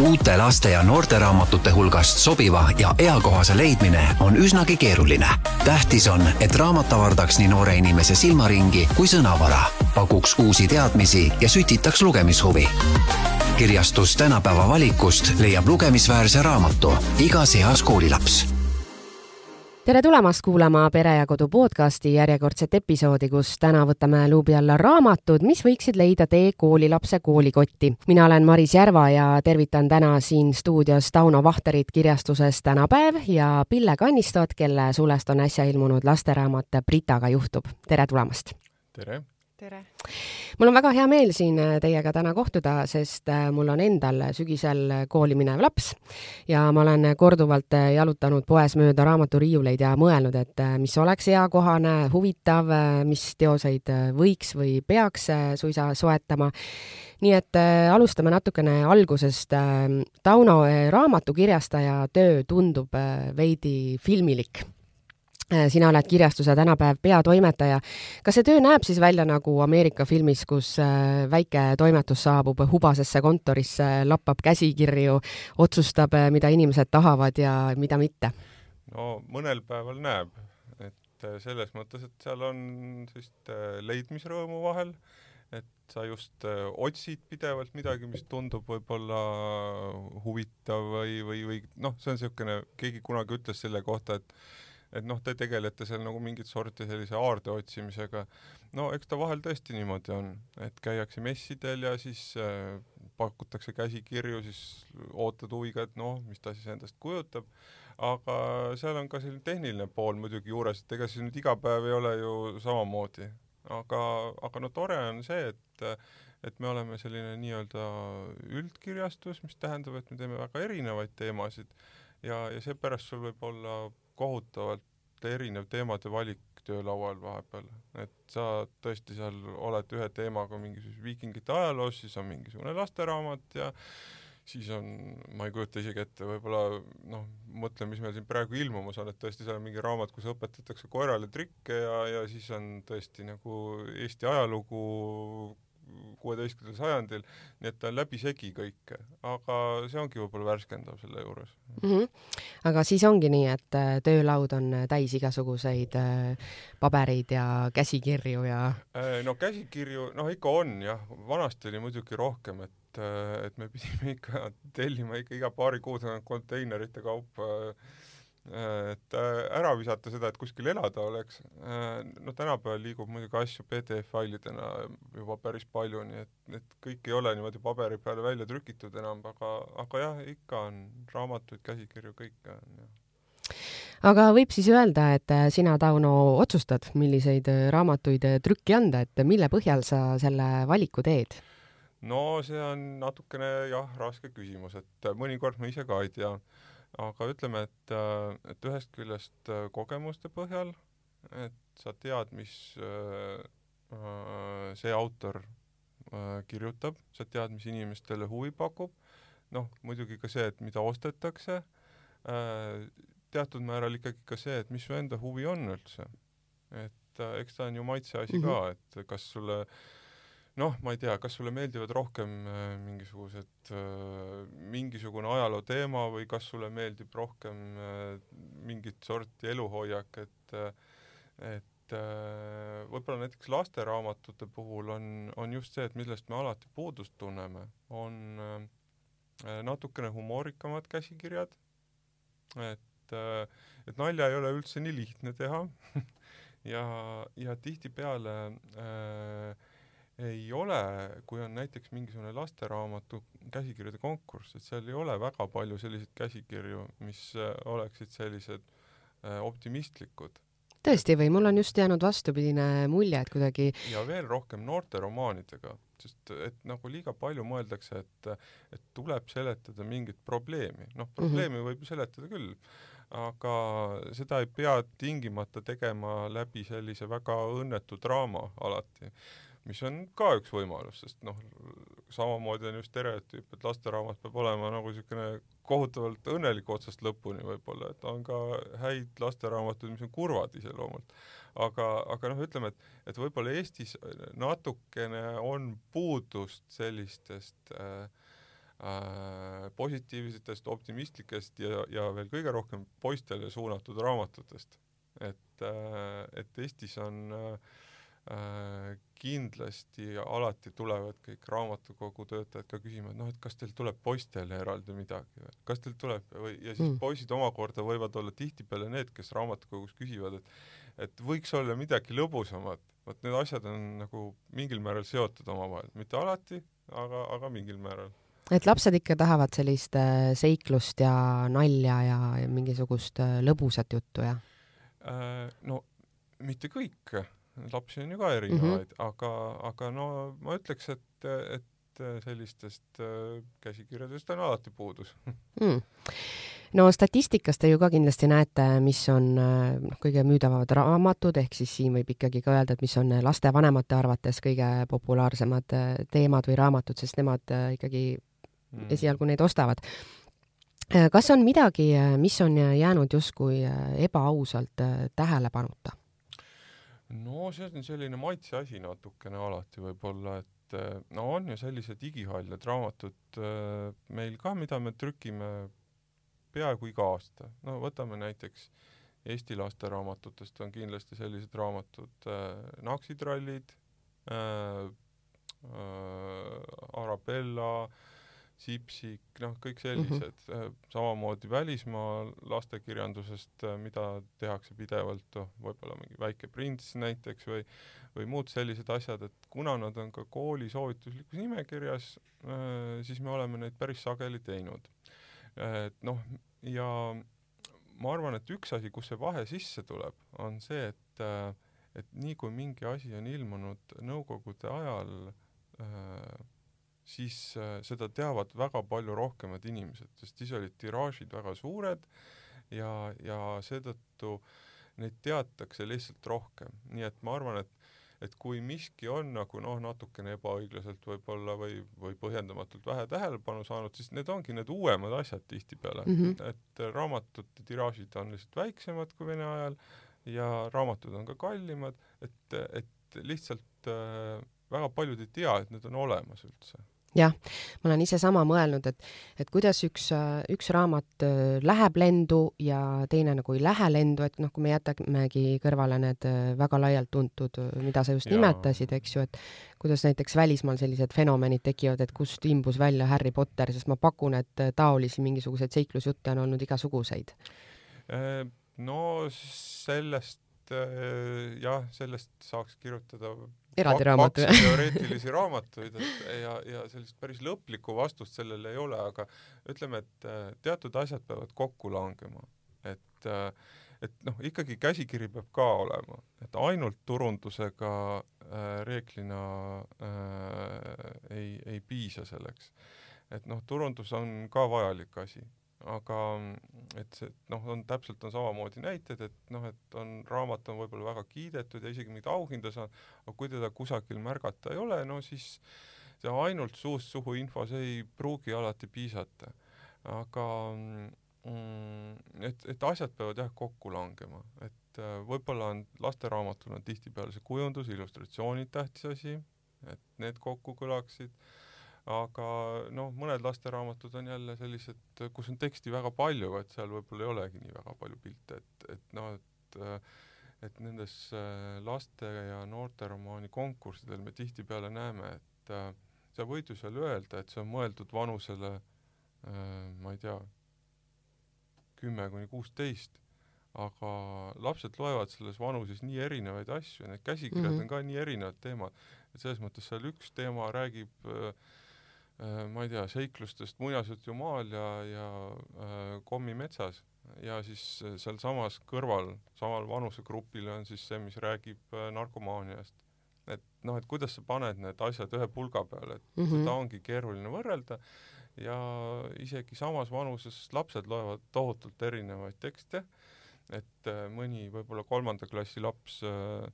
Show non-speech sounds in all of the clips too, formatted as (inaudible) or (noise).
uute laste ja noorteraamatute hulgast sobiva ja eakohase leidmine on üsnagi keeruline. tähtis on, et raamat avardaks nii noore inimese silmaringi kui sõnavara, pakuks uusi teadmisi ja sütitaks lugemishuvi. Kirjastus tänapäeva valikust leiab lugemisväärse raamatu. Igas eas koolilaps tere tulemast kuulama Pere ja Kodu podcasti järjekordset episoodi, kus täna võtame luubi alla raamatud, mis võiksid leida tee koolilapse koolikotti. mina olen Maris Järva ja tervitan täna siin stuudios Tauno Vahterit kirjastuses Tänapäev ja Pille Kannistot, kelle sulest on äsja ilmunud lasteraamat Britaga juhtub. tere tulemast! tere! Tere! mul on väga hea meel siin äh, teiega täna kohtuda, sest äh, mul on endal sügisel kooli minev laps ja ma olen korduvalt äh, jalutanud poes mööda raamaturiiuleid ja mõelnud, et mis oleks eakohane, huvitav, mis teoseid võiks või peaks suisa soetama nii et äh, alustame natukene algusest äh,. Tauno äh, raamatukirjastaja töö tundub äh, veidi filmilik Äh, sina oled kirjastuse tänapäev peatoimetaja. kas see töö näeb siis välja nagu Ameerika filmis, kus äh, väike toimetus saabub hubasesse kontorisse, lappab käsikirju, otsustab, äh, mida inimesed tahavad ja mida mitte? no mõnel päeval näeb, et selles mõttes, et seal on sellist leidmisrõõmu vahel, et sa just otsid pidevalt midagi, mis tundub võib-olla huvitav või, või, või noh, see on niisugune, keegi kunagi ütles selle kohta, et et noh, te tegelete seal nagu mingit sorti sellise aarde otsimisega. no eks ta vahel tõesti niimoodi on, et käiakse messidel ja siis äh, pakutakse käsikirju, siis ootad huviga, et noh, mis ta siis endast kujutab, aga seal on ka selline tehniline pool muidugi juures, et ega siis nüüd iga päev ei ole ju samamoodi, aga, aga no tore on see, et et me oleme selline nii-öelda üldkirjastus, mis tähendab, et me teeme väga erinevaid teemasid. Ja, ja seepärast sul võib olla kohutavalt erinev teemade valik töölaual vahepeal, et sa tõesti seal oled ühe teemaga mingisuguses viikingite ajaloos, siis on mingisugune lasteraamat ja siis on, ma ei kujuta isegi ette, võib-olla noh, mõtle, mis meil siin praegu ilmumas on, et tõesti seal on mingi raamat, kus õpetatakse koerale trikke ja, ja siis on tõesti nagu Eesti ajalugu kuueteistkümnendal sajandil, nii et ta on läbisegi kõike, aga see ongi võib-olla värskendav selle juures mm. -hmm. aga siis ongi nii, et äh, töölaud on täis igasuguseid äh, pabereid ja käsikirju ja? Äh, no käsikirju, noh ikka on jah, vanasti oli muidugi rohkem, et et me pidime (laughs) ikka tellima ikka iga paari kuu tagant konteinerite kaupa äh, et äh, ära visata seda, et kuskil elada oleks, äh, no tänapäeval liigub muidugi asju PDF-failidena juba päris palju, nii et, et kõik ei ole niimoodi paberi peale välja trükitud enam, aga, aga jah, ikka on raamatuid, käsikirju, kõike on jah. Aga võib siis öelda, et äh, sina, Tauno, otsustad, milliseid raamatuid trükki anda, et mille põhjal sa selle valiku teed? no see on natukene jah, raske küsimus, et mõnikord ma ise ka ei tea aga ütleme, et, äh, et ühest küljest äh, kogemuste põhjal, et sa tead, mis äh, see autor kirjutab, sa tead, mis inimestele huvi pakub, noh, muidugi ka see, et mida ostetakse, teatud määral ikkagi ka see, et mis su enda huvi on üldse. et eks ta on ju maitse asi mm -hmm. ka, et kas sulle äh, noh, ma ei tea, kas sulle meeldivad rohkem äh, mingisugused, äh, mingisugune ajaloo teema või kas sulle meeldib rohkem äh, mingit sorti eluhoiak, et et võib-olla näiteks lasteraamatute puhul on, on just see, et millest me alati puudust tunneme, on natukene humoorikamad käsikirjad, et, et nalja ei ole üldse nii lihtne teha. (laughs) Ja, ja tihtipeale äh, ei ole, kui on näiteks mingisugune lasteraamatu käsikirjade konkurss, et seal ei ole väga palju selliseid käsikirju, mis äh, oleksid sellised äh, optimistlikud. tõesti või, mul on just jäänud vastupidine mulje, et kuidagi ja veel rohkem noorteromaanidega, sest et nagu liiga palju mõeldakse, et et tuleb seletada mingit probleemi, noh, probleemi mm -hmm. võib ju seletada küll, aga seda ei pea tingimata tegema läbi sellise väga õnnetu draama alati mis on ka üks võimalus, sest noh, samamoodi on ju stereotüüp, et lasteraamat peab olema nagu niisugune kohutavalt õnnelik otsast lõpuni võib-olla, et on ka häid lasteraamatuid, mis on kurvad iseloomult. aga, aga noh, ütleme, et, et võib-olla Eestis natukene on puudust sellistest äh, äh, positiivsetest, optimistlikest ja, ja veel kõige rohkem poistele suunatud raamatutest. et, äh, et Eestis on äh, kindlasti alati tulevad kõik raamatukogu töötajad ka küsima, et noh, et kas teil tuleb poistele eraldi midagi või? Kas teil tuleb või ja siis mm. poisid omakorda võivad olla tihtipeale need, kes raamatukogus küsivad, et et võiks olla midagi lõbusamat, vot need asjad on nagu mingil määral seotud omavahel, mitte alati, aga, aga mingil määral. Et lapsed ikka tahavad sellist äh, seiklust ja nalja ja, ja mingisugust äh, lõbusat juttu, jah? Äh, no mitte kõik, lapsi on ju ka erinevaid mm, -hmm. aga, aga no ma ütleks, et, et sellistest käsikirjadest on alati puudus mm no statistikast te ju ka kindlasti näete, mis on noh, kõige müüdavamad raamatud, ehk siis siin võib ikkagi ka öelda, et mis on lastevanemate arvates kõige populaarsemad teemad või raamatud, sest nemad ikkagi mm. esialgu neid ostavad. Äh, kas on midagi, äh, mis on jäänud justkui äh, ebaausalt tähelepanuta? No see on selline maitse asi natukene alati võib-olla, et no on ju sellised igihallid raamatud meil ka, mida me trükime peaaegu iga aasta. no võtame näiteks Eesti lasteraamatutest on kindlasti sellised raamatud äh, Naksitrallid äh,, äh, Arabella äh,, Sipsik, noh, kõik sellised mm, -hmm. samamoodi välismaa lastekirjandusest, äh, mida tehakse pidevalt, noh, võib-olla mingi Väike prints näiteks või või muud sellised asjad, et kuna nad on ka kooli soovituslikus nimekirjas, äh, siis me oleme neid päris sageli teinud. et noh, ja ma arvan, et üks asi, kus see vahe sisse tuleb, on see, et et nii kui mingi asi on ilmunud Nõukogude ajal äh, siis äh, seda teavad väga palju rohkemad inimesed, sest siis olid tiraažid väga suured ja, ja seetõttu neid teatakse lihtsalt rohkem, nii et ma arvan, et et kui miski on nagu noh, natukene ebaõiglaselt võib-olla või, või põhjendamatult vähe tähelepanu saanud, siis need ongi need uuemad asjad tihtipeale. Mm, -hmm. et raamatute tiraažid on lihtsalt väiksemad kui Vene ajal ja raamatud on ka kallimad, et, et lihtsalt äh, väga paljud ei tea, et need on olemas üldse jah, ma olen ise sama mõelnud, et, et kuidas üks, üks raamat äh, läheb lendu ja teine nagu ei lähe lendu, et noh, kui me jätamegi kõrvale need äh, väga laialt tuntud, äh, mida sa just ja. nimetasid, eks ju, et kuidas näiteks välismaal sellised fenomenid tekivad, et kust imbus välja Harry Potter, sest ma pakun, et taolisi mingisuguseid seiklusjutte on olnud igasuguseid. no sellest jah, sellest saaks kirjutada eraldi raamatu. teoreetilisi raamatuid, et ja, ja sellist päris lõplikku vastust sellele ei ole, aga ütleme, et äh, teatud asjad peavad kokku langema, et äh, et noh, ikkagi käsikiri peab ka olema, et ainult turundusega äh, reeglina äh, ei, ei piisa selleks. et noh, turundus on ka vajalik asi aga et see noh, on täpselt on samamoodi näited, et noh, et on raamat on võib-olla väga kiidetud ja isegi mingeid auhinda saanud, aga kui teda kusagil märgata ei ole, no siis see ainult suust suhu info, see ei pruugi alati piisata. aga mm, et, et asjad peavad jah kokku langema, et äh, võib-olla on lasteraamatul on tihtipeale see kujundus, illustratsioonid tähtis asi, et need kokku kõlaksid aga noh, mõned lasteraamatud on jälle sellised, kus on teksti väga palju, et seal võib-olla ei olegi nii väga palju pilte, et, et noh, et et nendes äh, laste ja noorteromaani konkurssidel me tihtipeale näeme, et äh, sa võid ju seal öelda, et see on mõeldud vanusele äh, ma ei tea, kümme kuni kuusteist, aga lapsed loevad selles vanuses nii erinevaid asju, need käsikirjad mm -hmm. on ka nii erinevad teemad, et selles mõttes seal üks teema räägib äh, Äh, ma ei tea, seiklustest Muinasjutu maal ja, ja äh, Kommi metsas ja siis äh, sealsamas kõrval, samal vanusegrupil on siis see, mis räägib äh, narkomaaniast. et noh, et kuidas sa paned need asjad ühe pulga peale, et mm -hmm. seda ongi keeruline võrrelda ja isegi samas vanuses lapsed loevad tohutult erinevaid tekste, et äh, mõni võib-olla kolmanda klassi laps äh, äh,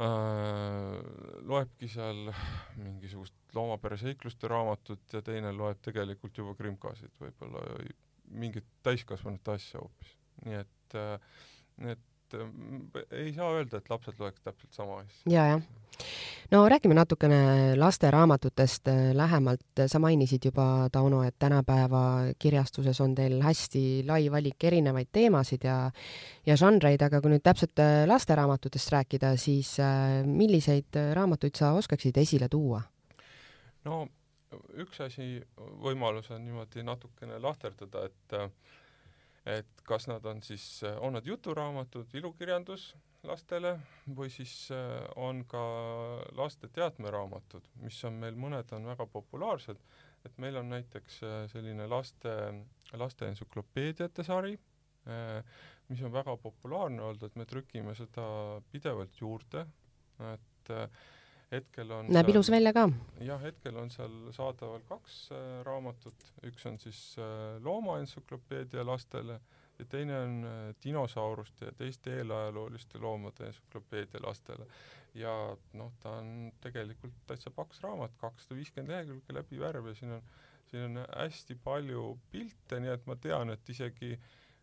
loebki seal mingisugust loomapere seikluste raamatut ja teine loeb tegelikult juba krimkasid võib-olla mingit täiskasvanute asja hoopis. nii et äh, need et mm, ei saa öelda, et lapsed loeks täpselt sama asja. ja, jah no räägime natukene lasteraamatutest äh, lähemalt. sa mainisid juba, Tauno, et tänapäeva kirjastuses on teil hästi lai valik erinevaid teemasid ja ja žanreid, aga kui nüüd täpselt äh, lasteraamatutest rääkida, siis äh, milliseid raamatuid sa oskaksid esile tuua? no üks asi, võimalus on niimoodi natukene lahterdada, et et kas nad on siis, on nad juturaamatud, ilukirjandus lastele või siis äh, on ka laste teatmeraamatud, mis on meil, mõned on väga populaarsed, et meil on näiteks äh, selline laste, laste entsüklopeediate sari, äh, mis on väga populaarne olnud, et me trükime seda pidevalt juurde, et hetkel on näeb ilus välja ka. jah, hetkel on seal saadaval kaks raamatut, üks on siis loomaentsüklopeedia lastele ja teine on äh, dinosauruste ja teiste eelajalooliste loomade entsüklopeedia lastele. ja noh, ta on tegelikult täitsa paks raamat, kakssada viiskümmend lehekülge läbi värv ja siin on, siin on hästi palju pilte, nii et ma tean, et isegi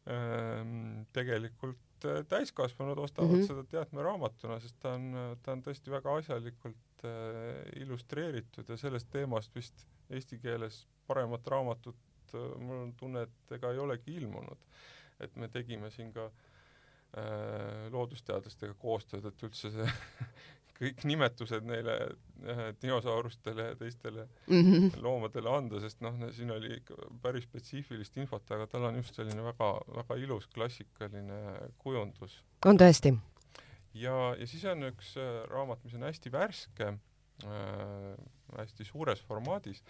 ähm, tegelikult äh, täiskasvanud ostavad mm -hmm. seda teatmeraamatuna, sest ta on, ta on tõesti väga asjalikult äh, illustreeritud ja sellest teemast vist eesti keeles paremat raamatut äh, mul on tunne, et ega ei olegi ilmunud et me tegime siin ka äh, loodusteadlastega koostööd, et üldse see (laughs) kõik nimetused neile äh, dinosaurustele ja teistele mm -hmm. loomadele anda, sest noh, siin oli ikka päris spetsiifilist infot, aga tal on just selline väga, väga ilus klassikaline kujundus. on tõesti? ja, ja siis on üks äh, raamat, mis on hästi värske äh,, hästi suures formaadis,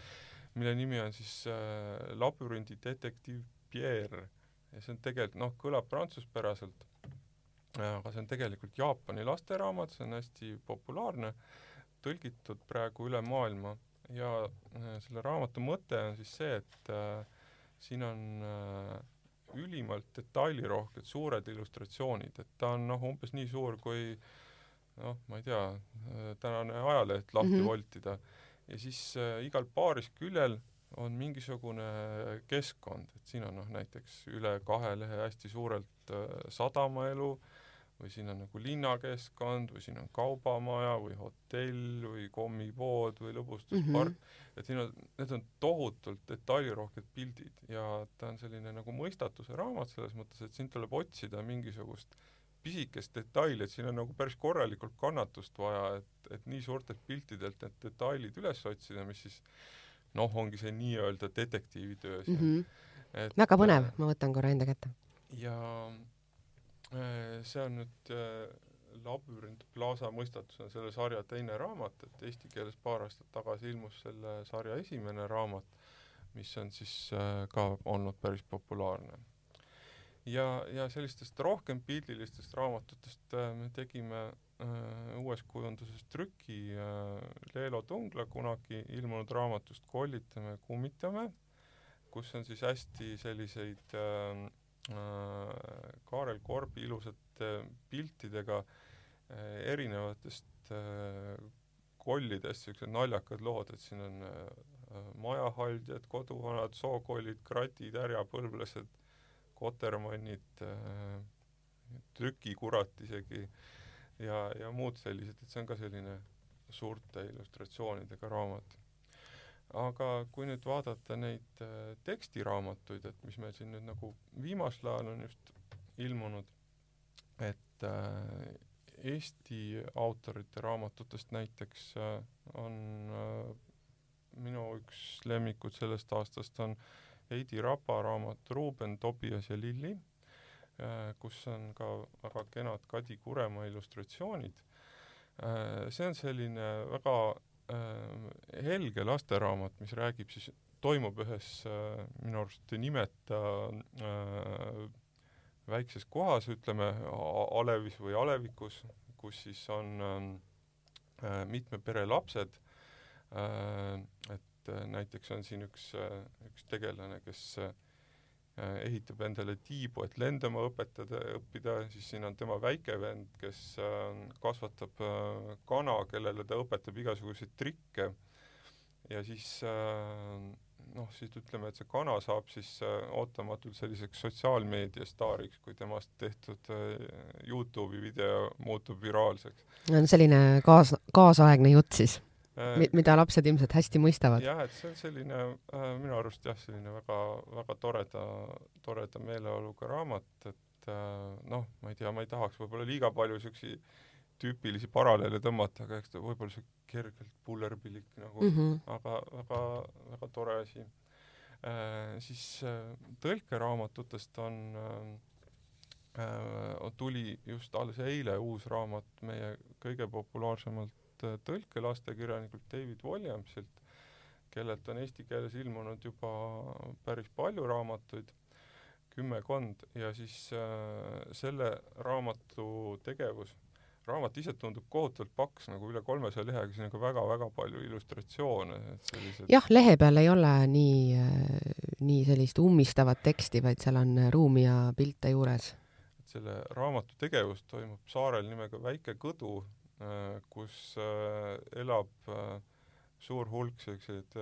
mille nimi on siis äh, Labürindi detektiiv Pierre ja see on tegelikult, noh, kõlab prantsuspäraselt, aga see on tegelikult Jaapani lasteraamat, see on hästi populaarne, tõlgitud praegu üle maailma. Ja äh, selle raamatu mõte on siis see, et äh, siin on äh, ülimalt detailirohked suured illustratsioonid, et ta on noh, umbes nii suur kui noh, ma ei tea, äh, tänane ajaleht lahti mm -hmm. voltida. Ja siis äh, igal paaris küljel on mingisugune keskkond, et siin on noh, näiteks üle kahe lehe hästi suurelt äh, sadamaelu või siin on nagu linnakeskkond või siin on kaubamaja või hotell või kommipood või lõbustuspark mm, -hmm. et siin on, need on tohutult detailirohked pildid ja ta on selline nagu mõistatuse raamat selles mõttes, et siin tuleb otsida mingisugust pisikest detaili, et siin on nagu päris korralikult kannatust vaja, et, et nii suurtelt piltidelt need detailid üles otsida, mis siis noh, ongi see nii-öelda detektiivitöö siin mm. -hmm. Et, väga põnev, ma võtan korra enda kätte. ja see on nüüd äh, Labürint Plaza mõistatusena selle sarja teine raamat, et eesti keeles paar aastat tagasi ilmus selle sarja esimene raamat, mis on siis ka olnud päris populaarne. ja, ja sellistest rohkem pildilistest raamatutest me tegime Äh, uues kujunduses trüki äh, Leelo Tungla kunagi ilmunud raamatust Kollitame, kummitame, kus on siis hästi selliseid äh, äh, Kaarel Korbi ilusate piltidega äh, erinevatest äh, kollidest, niisugused naljakad lood, et siin on äh, majahaldjad, koduvanad, sookollid, kratid, härjapõlvlased, kotermannid äh,, trükikurat isegi äh,, ja, ja muud sellised, et see on ka selline suurte illustratsioonidega raamat. Aga kui nüüd vaadata neid äh, tekstiraamatuid, et mis meil siin nüüd nagu viimasel ajal on just ilmunud, et äh, Eesti autorite raamatutest näiteks äh, on minu üks lemmikud sellest aastast on Heidi Rapa raamat Ruuben, Tobias ja Lilli kus on ka väga kenad Kadi Kuremaa illustratsioonid. See on selline väga helge lasteraamat, mis räägib siis, toimub ühes minu arust nimeta väikses kohas, ütleme alevis või alevikus, kus siis on mitme pere lapsed, et näiteks on siin üks, üks tegelane, kes Äh, ehitab endale tiibu, et lendama õpetada, õppida, siis siin on tema väike vend, kes äh, kasvatab äh, kana, kellele ta õpetab igasuguseid trikke ja siis noh, siis ütleme, et see kana saab siis äh, ootamatult selliseks sotsiaalmeediastaariks, kui temast tehtud äh, Youtube'i video muutub viraalseks. on selline kaas, kaasaegne jutt siis äh,, mida lapsed ilmselt hästi mõistavad. jah, et see on selline äh, minu arust jah, selline väga, väga toreda, toreda meeleoluga raamat, et äh, noh, ma ei tea, ma ei tahaks võib-olla liiga palju siukseid tüüpilisi paralleele tõmmata, aga eks ta võib-olla see kergelt pullerpilik nagu mm, -hmm. aga väga, väga tore asi äh,. siis äh, tõlkeraamatutest on äh, äh, tuli just alles eile uus raamat meie kõige populaarsemalt äh, tõlkelastekirjanikult David Williamsilt, kellelt on eesti keeles ilmunud juba päris palju raamatuid, kümmekond, ja siis äh, selle raamatu tegevus raamat ise tundub kohutavalt paks, nagu üle kolmesaja lehega, siin on ka väga-väga palju illustratsioone, et sellised jah, lehe peal ei ole nii, nii sellist ummistavat teksti, vaid seal on ruumi ja pilte juures. et selle raamatu tegevus toimub saarel nimega Väike Kõdu, äh, kus äh, elab äh, suur hulk selliseid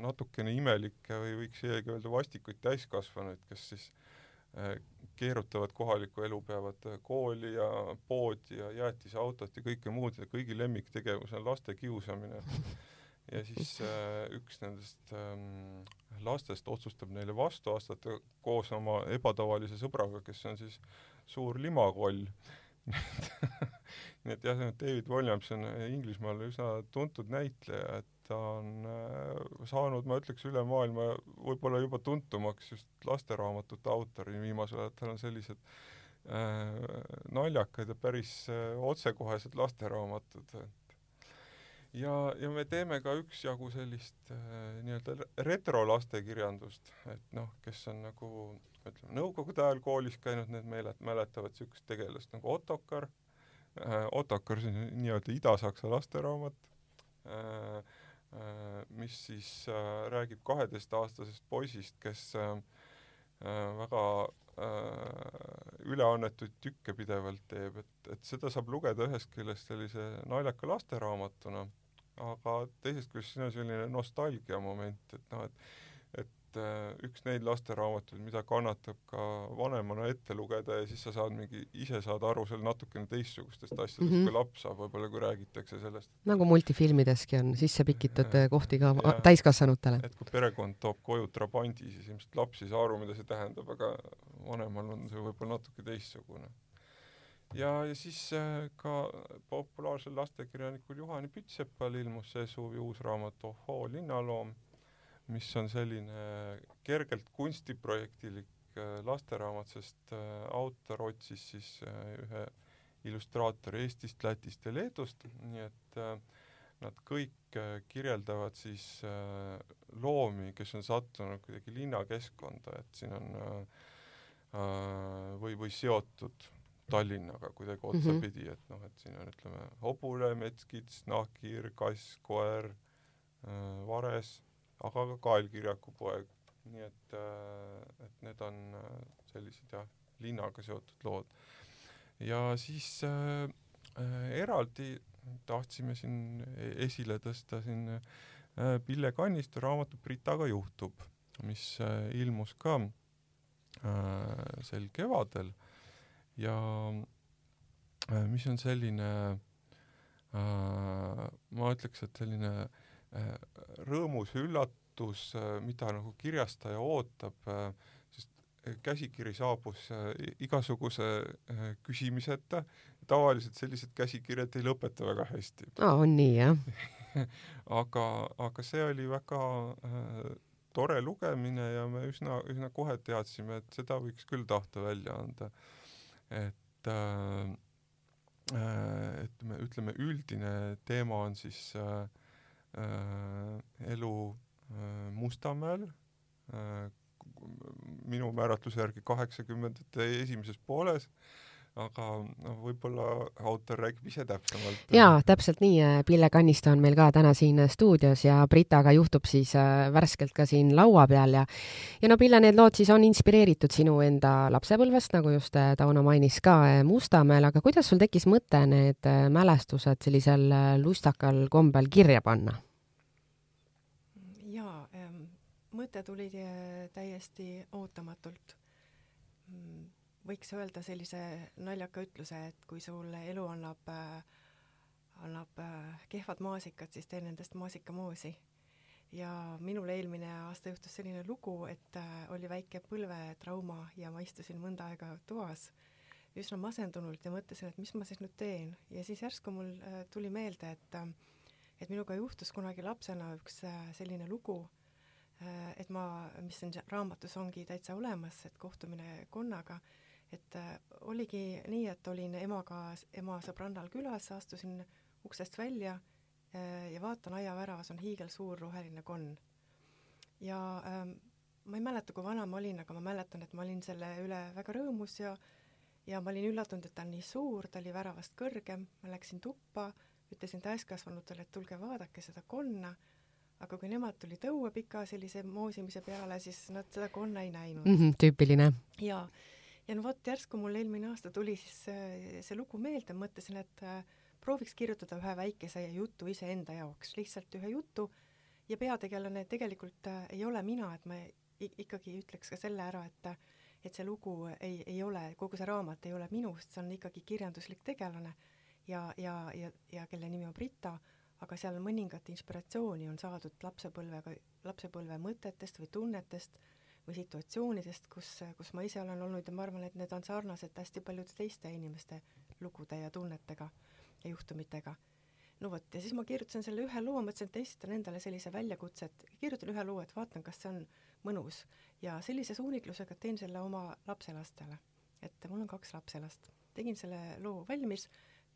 natukene imelikke või võiks isegi öelda vastikuid täiskasvanuid, kes siis keerutavad kohalikku elu, peavad kooli ja poodi ja jäätisautot ja kõike muud ja kõigi lemmiktegevus on laste kiusamine. (laughs) ja siis äh, üks nendest ähm, lastest otsustab neile vastu astuda koos oma ebatavalise sõbraga, kes on siis suur limakoll (laughs) nii et jah, David Williams on Inglismaal üsna tuntud näitleja, et ta on äh, saanud, ma ütleks, üle maailma võib-olla juba tuntumaks just lasteraamatute autorina. Viimasel ajal, tal on sellised äh, naljakad ja päris äh, otsekohesed lasteraamatud, et ja, ja me teeme ka üksjagu sellist äh, nii-öelda retrolastekirjandust, et noh, kes on nagu ütleme, nõukogude ajal koolis käinud, need meeled mäletavad niisugust tegelast nagu Otokar äh,, Otokar, see on nii-öelda Ida-Saksa lasteraamat äh,, Äh, mis siis äh, räägib kaheteistaastasest poisist, kes äh, väga üleannetuid tükke pidevalt teeb, et, et seda saab lugeda ühest küljest sellise naljaka lasteraamatuna, aga teisest küljest siin on selline nostalgia moment, et noh, et et äh, üks neid lasteraamatuid, mida kannatab ka vanemana ette lugeda ja siis sa saad mingi, ise saad aru seal natukene teistsugustest asjadest mm, -hmm. kui laps saab võib-olla, kui räägitakse sellest. nagu multifilmideski on sisse pikitud ja, kohti ka ja, täiskasvanutele. et kui perekond toob koju trabandi, siis ilmselt laps ei saa aru, mida see tähendab, aga vanemal on see võib-olla natuke teistsugune ja, ja siis äh, ka populaarsel lastekirjanikul Juhani Pütsepal ilmus see suvi uus raamat Ohoo linnaloom mis on selline kergelt kunstiprojektilik äh, lasteraamat, sest äh, autor otsis siis äh, ühe illustraatori Eestist, Lätist ja Leedust, nii et nad kõik kirjeldavad siis loomi, kes on sattunud kuidagi linnakeskkonda, et siin on või, või seotud Tallinnaga kuidagi mhm. otsapidi mm, -hmm. et noh, et siin on ütleme hobune, metskits, nahkhiir, kass, koer, vares aga ka kaelkirjaku poeg, nii et, äh, et need on äh, sellised jah, linnaga seotud lood. ja siis äh, äh, eraldi tahtsime siin e-, esile tõsta siin äh, Pille Kannistu raamatu Britaga juhtub, mis äh, ilmus ka äh, sel kevadel ja äh, mis on selline äh, ma ütleks, et selline Äh, rõõmus üllatus, äh, mida nagu kirjastaja ootab, äh, sest käsikiri saabus igasuguse küsimiseta, tavaliselt sellised käsikirjad ei lõpeta väga hästi. Aa, on nii, jah? (laughs) Aga, aga see oli väga äh, tore lugemine ja me üsna, üsna kohe teadsime, et seda võiks küll tahta välja anda. et äh, et me ütleme, üldine teema on siis äh, Äh, elu äh, Mustamäel äh, minu määratluse järgi kaheksakümnendate esimeses pooles, aga noh, võib-olla autor räägib ise täpsemalt. jaa, täpselt nii, Pille Kannisto on meil ka täna siin stuudios ja Britaga juhtub siis värskelt ka siin laua peal ja ja no Pille, need lood siis on inspireeritud sinu enda lapsepõlvest, nagu just Tauno mainis ka Mustamäel, aga kuidas sul tekkis mõte need mälestused sellisel lustakal kombel kirja panna? mõte tuli täiesti ootamatult. Võiks öelda sellise naljaka ütluse, et kui sulle elu annab äh, annab äh, kehvad maasikad, siis tee nendest maasikamoosi. ja minul eelmine aasta juhtus selline lugu, et äh, oli väike põlvetrauma ja ma istusin mõnda aega toas üsna masendunult ja mõtlesin, et mis ma siis nüüd teen ja siis järsku mul tuli meelde, et et minuga juhtus kunagi lapsena üks selline lugu, et ma, mis on raamatus ongi täitsa olemas, et kohtumine konnaga, et oligi nii, et olin emaga, ema sõbrannal külas, astusin uksest välja äh, ja vaatan aiaväravas on hiigelsuur roheline konn. ja ähm, ma ei mäleta, kui vana ma olin, aga ma mäletan, et ma olin selle üle väga rõõmus ja ja ma olin üllatunud, et ta on nii suur, ta oli väravast kõrgem, ma läksin tuppa, ütlesin täiskasvanutele, et tulge vaadake seda konna, aga kui nemad tulid õue pika sellise moosimise peale, siis nad seda konna ei näinud mm. -hmm, tüüpiline. jaa, ja no vot, järsku mul eelmine aasta tuli siis see, see lugu meelde, mõtlesin, et äh, prooviks kirjutada ühe väikese jutu iseenda jaoks, lihtsalt ühe jutu. Ja peategelane tegelikult äh, ei ole mina, et ma ikkagi ütleks ka selle ära, et et see lugu ei, ei ole, kogu see raamat ei ole minust, see on ikkagi kirjanduslik tegelane ja, ja, ja, ja kelle nimi on Brita, aga seal mõningat inspiratsiooni on saadud lapsepõlvega, lapsepõlve mõtetest või tunnetest või situatsioonidest, kus, kus ma ise olen olnud ja ma arvan, et need on sarnased hästi paljude teiste inimeste lugude ja tunnetega ja juhtumitega. no vot, ja siis ma kirjutasin selle ühe loo, mõtlesin, et esitan endale sellise väljakutse, et kirjutan ühe loo, et vaatan, kas see on mõnus. ja sellise suunitlusega teen selle oma lapselastele. et mul on kaks lapselast. tegin selle loo valmis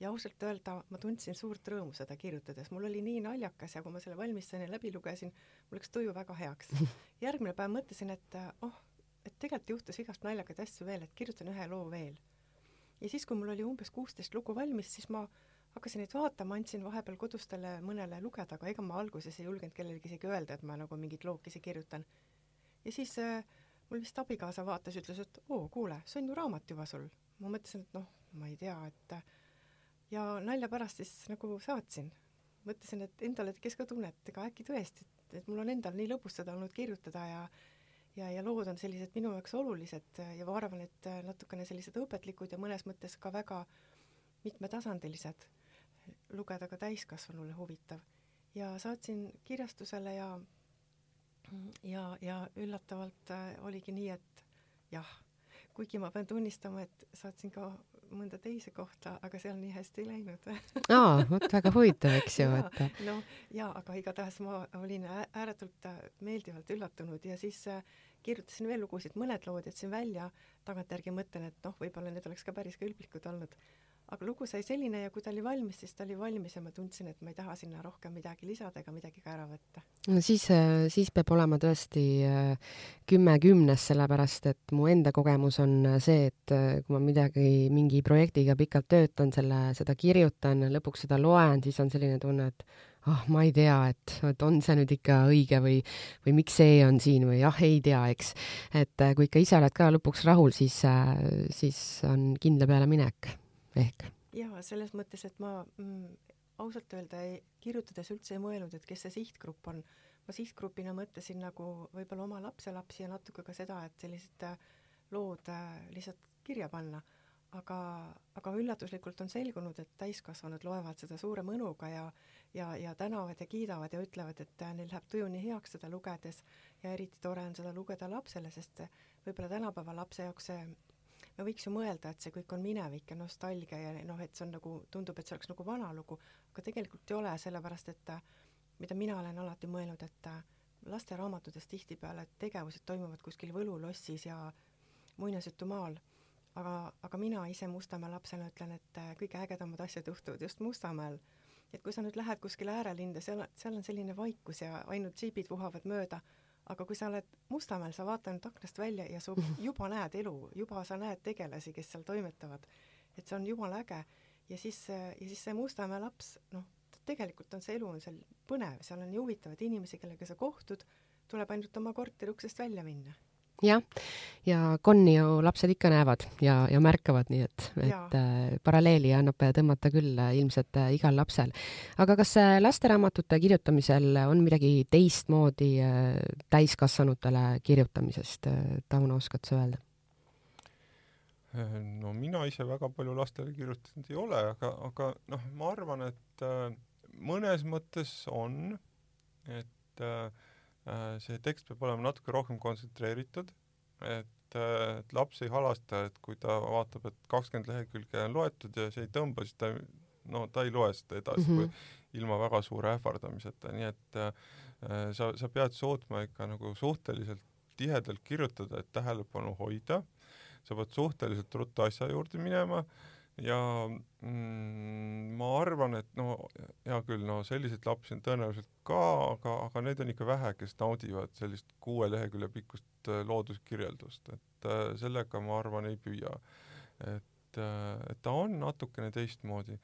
ja ausalt öelda ma tundsin suurt rõõmu seda kirjutades, mul oli nii naljakas ja kui ma selle valmis sain ja läbi lugesin, mul läks tuju väga heaks. (laughs) järgmine päev mõtlesin, et oh, et tegelikult juhtus igast naljakaid asju veel, et kirjutan ühe loo veel. ja siis, kui mul oli umbes kuusteist lugu valmis, siis ma hakkasin neid vaatama, andsin vahepeal kodustele mõnele lugeda, aga ega ma alguses ei julgenud kellelegi isegi öelda, et ma nagu mingeid lookesi kirjutan. ja siis äh, mul vist abikaasa vaatas, ütles, et oo, kuule, see on ju raamat juba sul. ma mõtlesin, et noh, ma ei tea, et ja nalja pärast siis nagu saatsin. mõtlesin, et endale, et kes ka tunneb, et ega äkki tõesti, et, et mul on endal nii lõbus seda olnud kirjutada ja ja, ja lood on sellised minu jaoks olulised ja ma arvan, et natukene sellised õpetlikud ja mõnes mõttes ka väga mitmetasandilised lugeda ka täiskasvanule huvitav. ja saatsin kirjastusele ja ja, ja üllatavalt oligi nii, et jah, kuigi ma pean tunnistama, et saatsin ka mõnda teise kohta, aga seal nii hästi läinud. Aa, vot väga huvitav, eks ju, (laughs) et noh, jaa, aga igatahes ma olin ääretult äh, meeldivalt üllatunud ja siis äh, kirjutasin veel lugusid, mõned lood jätsin välja, tagantjärgi mõtlen, et noh, võib-olla need oleks ka päris kõlblikud olnud aga lugu sai selline ja kui ta oli valmis, siis ta oli valmis ja ma tundsin, et ma ei taha sinna rohkem midagi lisada ega midagi ka ära võtta. no siis, äh, siis peab olema tõesti äh, kümme kümnes, sellepärast et mu enda kogemus on äh, see, et kui ma midagi, mingi projektiga pikalt töötan, selle, seda kirjutan, lõpuks seda loen, siis on selline tunne, et ah oh,, ma ei tea, et, et on see nüüd ikka õige või, või miks see on siin või ah, ei tea, eks. et kui ikka ise oled ka lõpuks rahul, siis, siis on kindla peale minek ehk? jaa, selles mõttes, et ma mm, ausalt öelda ei, kirjutades üldse ei mõelnud, et kes see sihtgrupp on. ma sihtgrupina mõtlesin nagu võib-olla oma lapselapsi ja natuke ka seda, et sellised äh, lood äh, lihtsalt kirja panna. aga, aga üllatuslikult on selgunud, et täiskasvanud loevad seda suure mõnuga ja ja, ja tänavad ja kiidavad ja ütlevad, et äh, neil läheb tuju nii heaks seda lugedes ja eriti tore on seda lugeda lapsele, sest võib-olla tänapäeva lapse jaoks see me võiks ju mõelda, et see kõik on minevik ja nostalgia ja noh, et see on nagu, tundub, et see oleks nagu vana lugu, aga tegelikult ei ole, sellepärast et mida mina olen alati mõelnud, et lasteraamatutes tihtipeale tegevused toimuvad kuskil võlulossis ja muinasjutumaal, aga, aga mina ise Mustamäe lapsena ütlen, et kõige ägedamad asjad juhtuvad just Mustamäel. et kui sa nüüd lähed kuskile äärelinde, seal, seal on selline vaikus ja ainult džiibid vuhavad mööda aga kui sa oled Mustamäel, sa vaatad nüüd aknast välja ja sa (laughs) juba näed elu, juba sa näed tegelasi, kes seal toimetavad. et see on jumala äge. ja siis, ja siis see Mustamäe laps, noh, tegelikult on see elu on seal põnev, seal on nii huvitavaid inimesi, kellega sa kohtud, tuleb ainult oma korteri uksest välja minna jah, ja konni ju lapsed ikka näevad ja, ja märkavad, nii et, et äh, paralleeli annab tõmmata küll äh, ilmselt äh, igal lapsel. aga kas äh, lasteraamatute kirjutamisel on midagi teistmoodi äh, täiskasvanutele kirjutamisest äh,, Tauno, oskad sa öelda? no mina ise väga palju lastele kirjutanud ei ole, aga, aga noh, ma arvan, et äh, mõnes mõttes on, et äh, äh, see tekst peab olema natuke rohkem kontsentreeritud, et, äh, et laps ei halasta, et kui ta vaatab, et kakskümmend lehekülge on loetud ja see ei tõmba, siis ta no ta ei loe seda edasi mm, -hmm. ilma väga suure ähvardamiseta, nii et äh, sa, sa pead suutma ikka nagu suhteliselt tihedalt kirjutada, et tähelepanu hoida äh, sa pead suhteliselt ruttu asja juurde minema ja mm, ma arvan, et no hea küll, no selliseid lapsi on tõenäoliselt ka, aga, aga need on ikka vähe, kes naudivad sellist kuue lehekülje pikkust äh, looduskirjeldust, et äh, sellega ma arvan, ei püüa. et, äh, et ta on natukene teistmoodi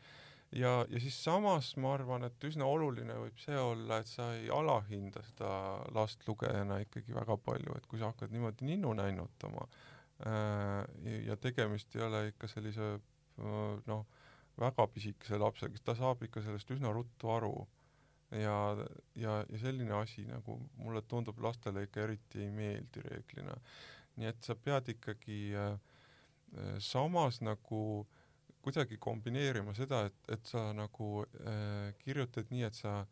ja, ja siis samas ma arvan, et üsna oluline võib see olla, et sa ei alahinda seda last lugejana ikkagi väga palju, et kui sa hakkad niimoodi ninnu näinutama, Äh, ja tegemist ei ole ikka sellise noh, väga pisikese lapsega, ta saab ikka sellest üsna ruttu aru. ja, ja, ja selline asi nagu mulle tundub lastele ikka eriti ei meeldi reeglina. nii et sa pead ikkagi äh, samas nagu kuidagi kombineerima seda, et, et sa nagu äh, kirjutad nii, et sa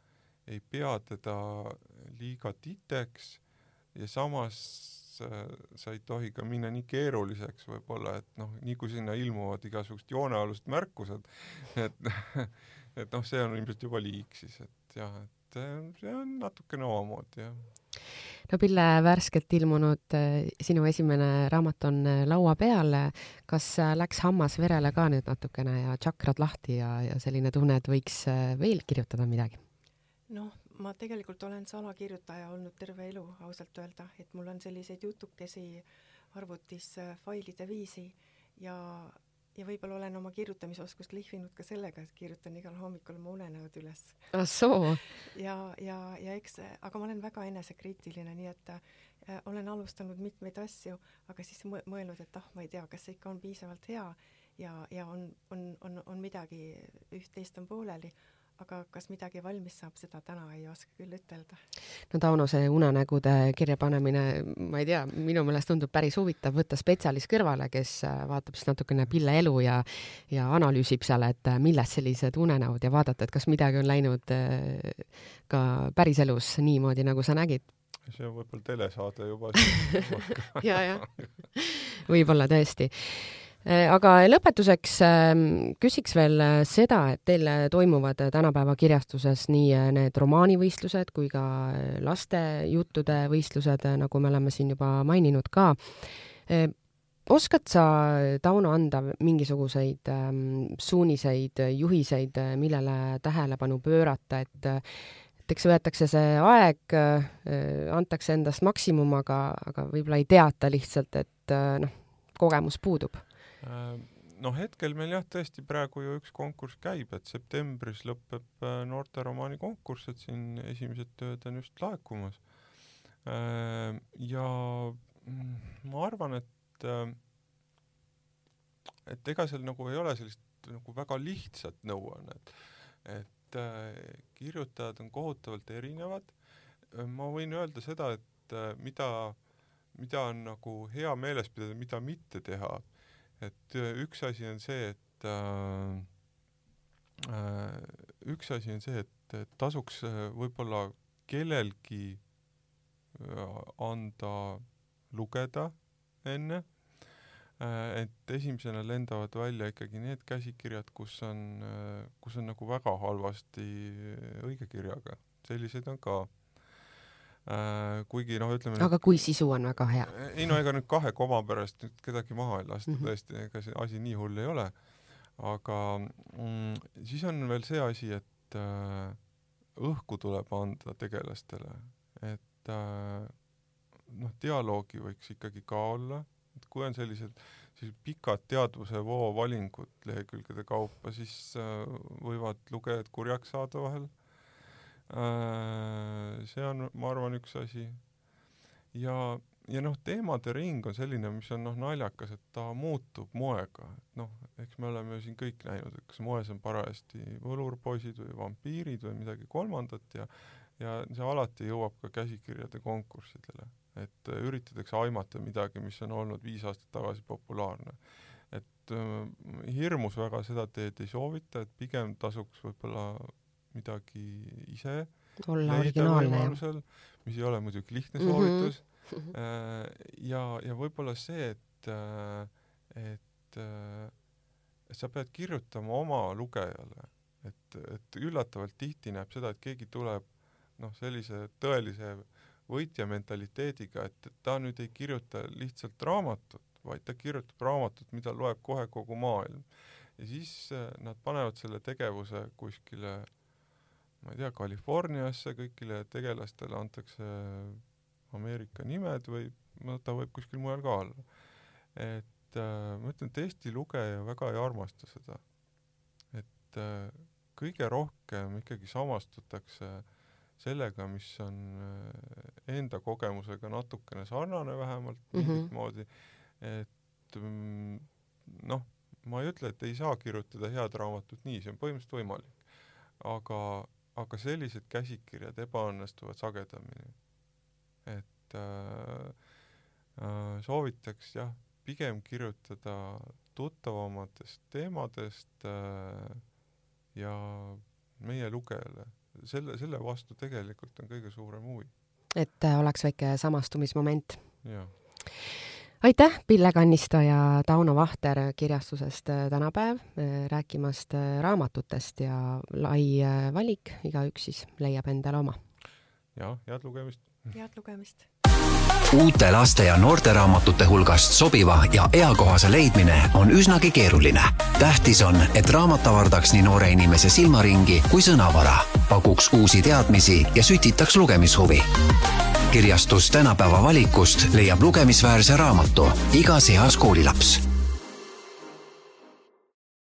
ei pea teda liiga titeks ja samas sa ei tohi ka minna nii keeruliseks võib-olla, et noh, nii kui sinna ilmuvad igasugused joonealused märkused, et (laughs) et noh, see on ilmselt juba liig siis, et jah, et äh, see on natukene omamoodi, jah. no Pille, värskelt ilmunud äh, sinu esimene raamat on laua peal. kas läks hammas verele ka nüüd natukene ja tšakrad lahti ja, ja selline tunne, et võiks veel kirjutada midagi? noh, ma tegelikult olen salakirjutaja olnud terve elu, ausalt öelda, et mul on selliseid jutukesi arvutis äh, failide viisi ja, ja võib-olla olen oma kirjutamisoskust lihvinud ka sellega, et kirjutan igal hommikul oma unenäod üles. ah soo! ja, ja, ja eks, aga ma olen väga enesekriitiline, nii et äh, olen alustanud mitmeid asju, aga siis mõelnud, et ah, ma ei tea, kas see ikka on piisavalt hea ja, ja on, on, on, on midagi, üht-teist on pooleli aga kas midagi valmis saab, seda täna ei oska küll ütelda. no Tauno, see unenägude kirjapanemine, ma ei tea, minu meelest tundub päris huvitav võtta spetsialist kõrvale, kes äh, vaatab siis natukene Pille elu ja ja analüüsib seal, et äh, millest sellised unenäod ja vaadata, et kas midagi on läinud äh, ka päriselus niimoodi, nagu sa nägid. See on võib-olla telesaade juba (laughs) ja, jah, võib-olla tõesti aga lõpetuseks ähm, küsiks veel äh, seda, et teil toimuvad tänapäeva kirjastuses nii äh, need romaanivõistlused kui ka lastejuttude võistlused, nagu me oleme siin juba maininud ka. oskad sa, Tauno, anda mingisuguseid ähm, suuniseid, juhiseid, millele tähelepanu pöörata, et et eks võetakse see aeg, antakse endast maksimum, aga, aga võib-olla ei teata lihtsalt, et noh, kogemus puudub Äh, noh, hetkel meil jah, tõesti praegu ju üks konkurss käib, et septembris lõpeb äh, noorteromaani konkurss, et siin esimesed tööd on just laekumas. Äh, ja mm, ma arvan, et et ega seal nagu ei ole sellist nagu väga lihtsat nõuannet, et kirjutajad on kohutavalt erinevad. ma võin öelda seda, et mida, mida on nagu hea meeles pidada, mida mitte teha et äh, üks asi on see, et äh, äh, üks asi on see, et tasuks äh, võib-olla kellelgi anda lugeda enne, et esimesena lendavad välja ikkagi need käsikirjad, kus on, kus on nagu väga halvasti õigekirjaga, selliseid on ka. Äh, kuigi noh, ütleme aga kui sisu on väga hea? ei no ega nüüd kahe koma pärast nüüd kedagi maha ei lasta mm -hmm. tõesti, ega see asi nii hull ei ole. aga mm, siis on veel see asi, et äh, õhku tuleb anda tegelastele, et äh, noh, dialoogi võiks ikkagi ka olla, et kui on sellised sellised pikad teadvusevoo valingud lehekülgede kaupa, siis äh, võivad lugejad kurjaks saada vahel Äh, see on, ma arvan, üks asi. ja ja noh, teemade ring on selline, mis on noh, naljakas, et ta muutub moega, et noh, eks me oleme ju siin kõik näinud, et kas moes on parajasti võlurpoisid või vampiirid või midagi kolmandat ja ja see alati jõuab ka käsikirjade konkurssidele, et äh, üritatakse aimata midagi, mis on olnud viis aastat tagasi populaarne. et äh, hirmus väga seda teed ei soovita, et pigem tasuks võib-olla midagi ise olla originaalne. mis ei ole muidugi lihtne soovitus mm. -hmm. ja, ja võib-olla see, et, äh, et, äh, et sa pead kirjutama oma lugejale, et, et üllatavalt tihti näeb seda, et keegi tuleb noh, sellise tõelise võitja mentaliteediga, et ta nüüd ei kirjuta lihtsalt raamatut, vaid ta kirjutab raamatut, mida loeb kohe kogu maailm. ja siis nad panevad selle tegevuse kuskile ma ei tea, Californiasse, kõigile tegelastele antakse Ameerika nimed või no ta võib kuskil mujal ka olla. et äh, ma ütlen, et Eesti lugeja väga ei armasta seda. et äh, kõige rohkem ikkagi samastutakse sellega, mis on äh, enda kogemusega natukene sarnane vähemalt mm -hmm. mingit moodi, et mm, noh, ma ei ütle, et ei saa kirjutada head raamatut nii, see on põhimõtteliselt võimalik. aga aga sellised käsikirjad ebaõnnestuvad sagedamini. et äh, äh, soovitaks jah, pigem kirjutada tuttavamatest teemadest äh, ja meie lugejale, selle, selle vastu tegelikult on kõige suurem huvi. et äh, oleks väike samastumismoment. jah aitäh, Pille Kannisto ja Tauno Vahter kirjastusest äh, Tänapäev, äh, rääkimast äh, raamatutest ja lai valik, igaüks siis leiab endale oma. ja head lugemist! head lugemist! uute laste ja noorteraamatute hulgast sobiva ja eakohase leidmine on üsnagi keeruline. tähtis on, et raamat avardaks nii noore inimese silmaringi kui sõnavara, pakuks uusi teadmisi ja sütitaks lugemishuvi kirjastus tänapäeva valikust leiab lugemisväärse raamatu. Igas eas koolilaps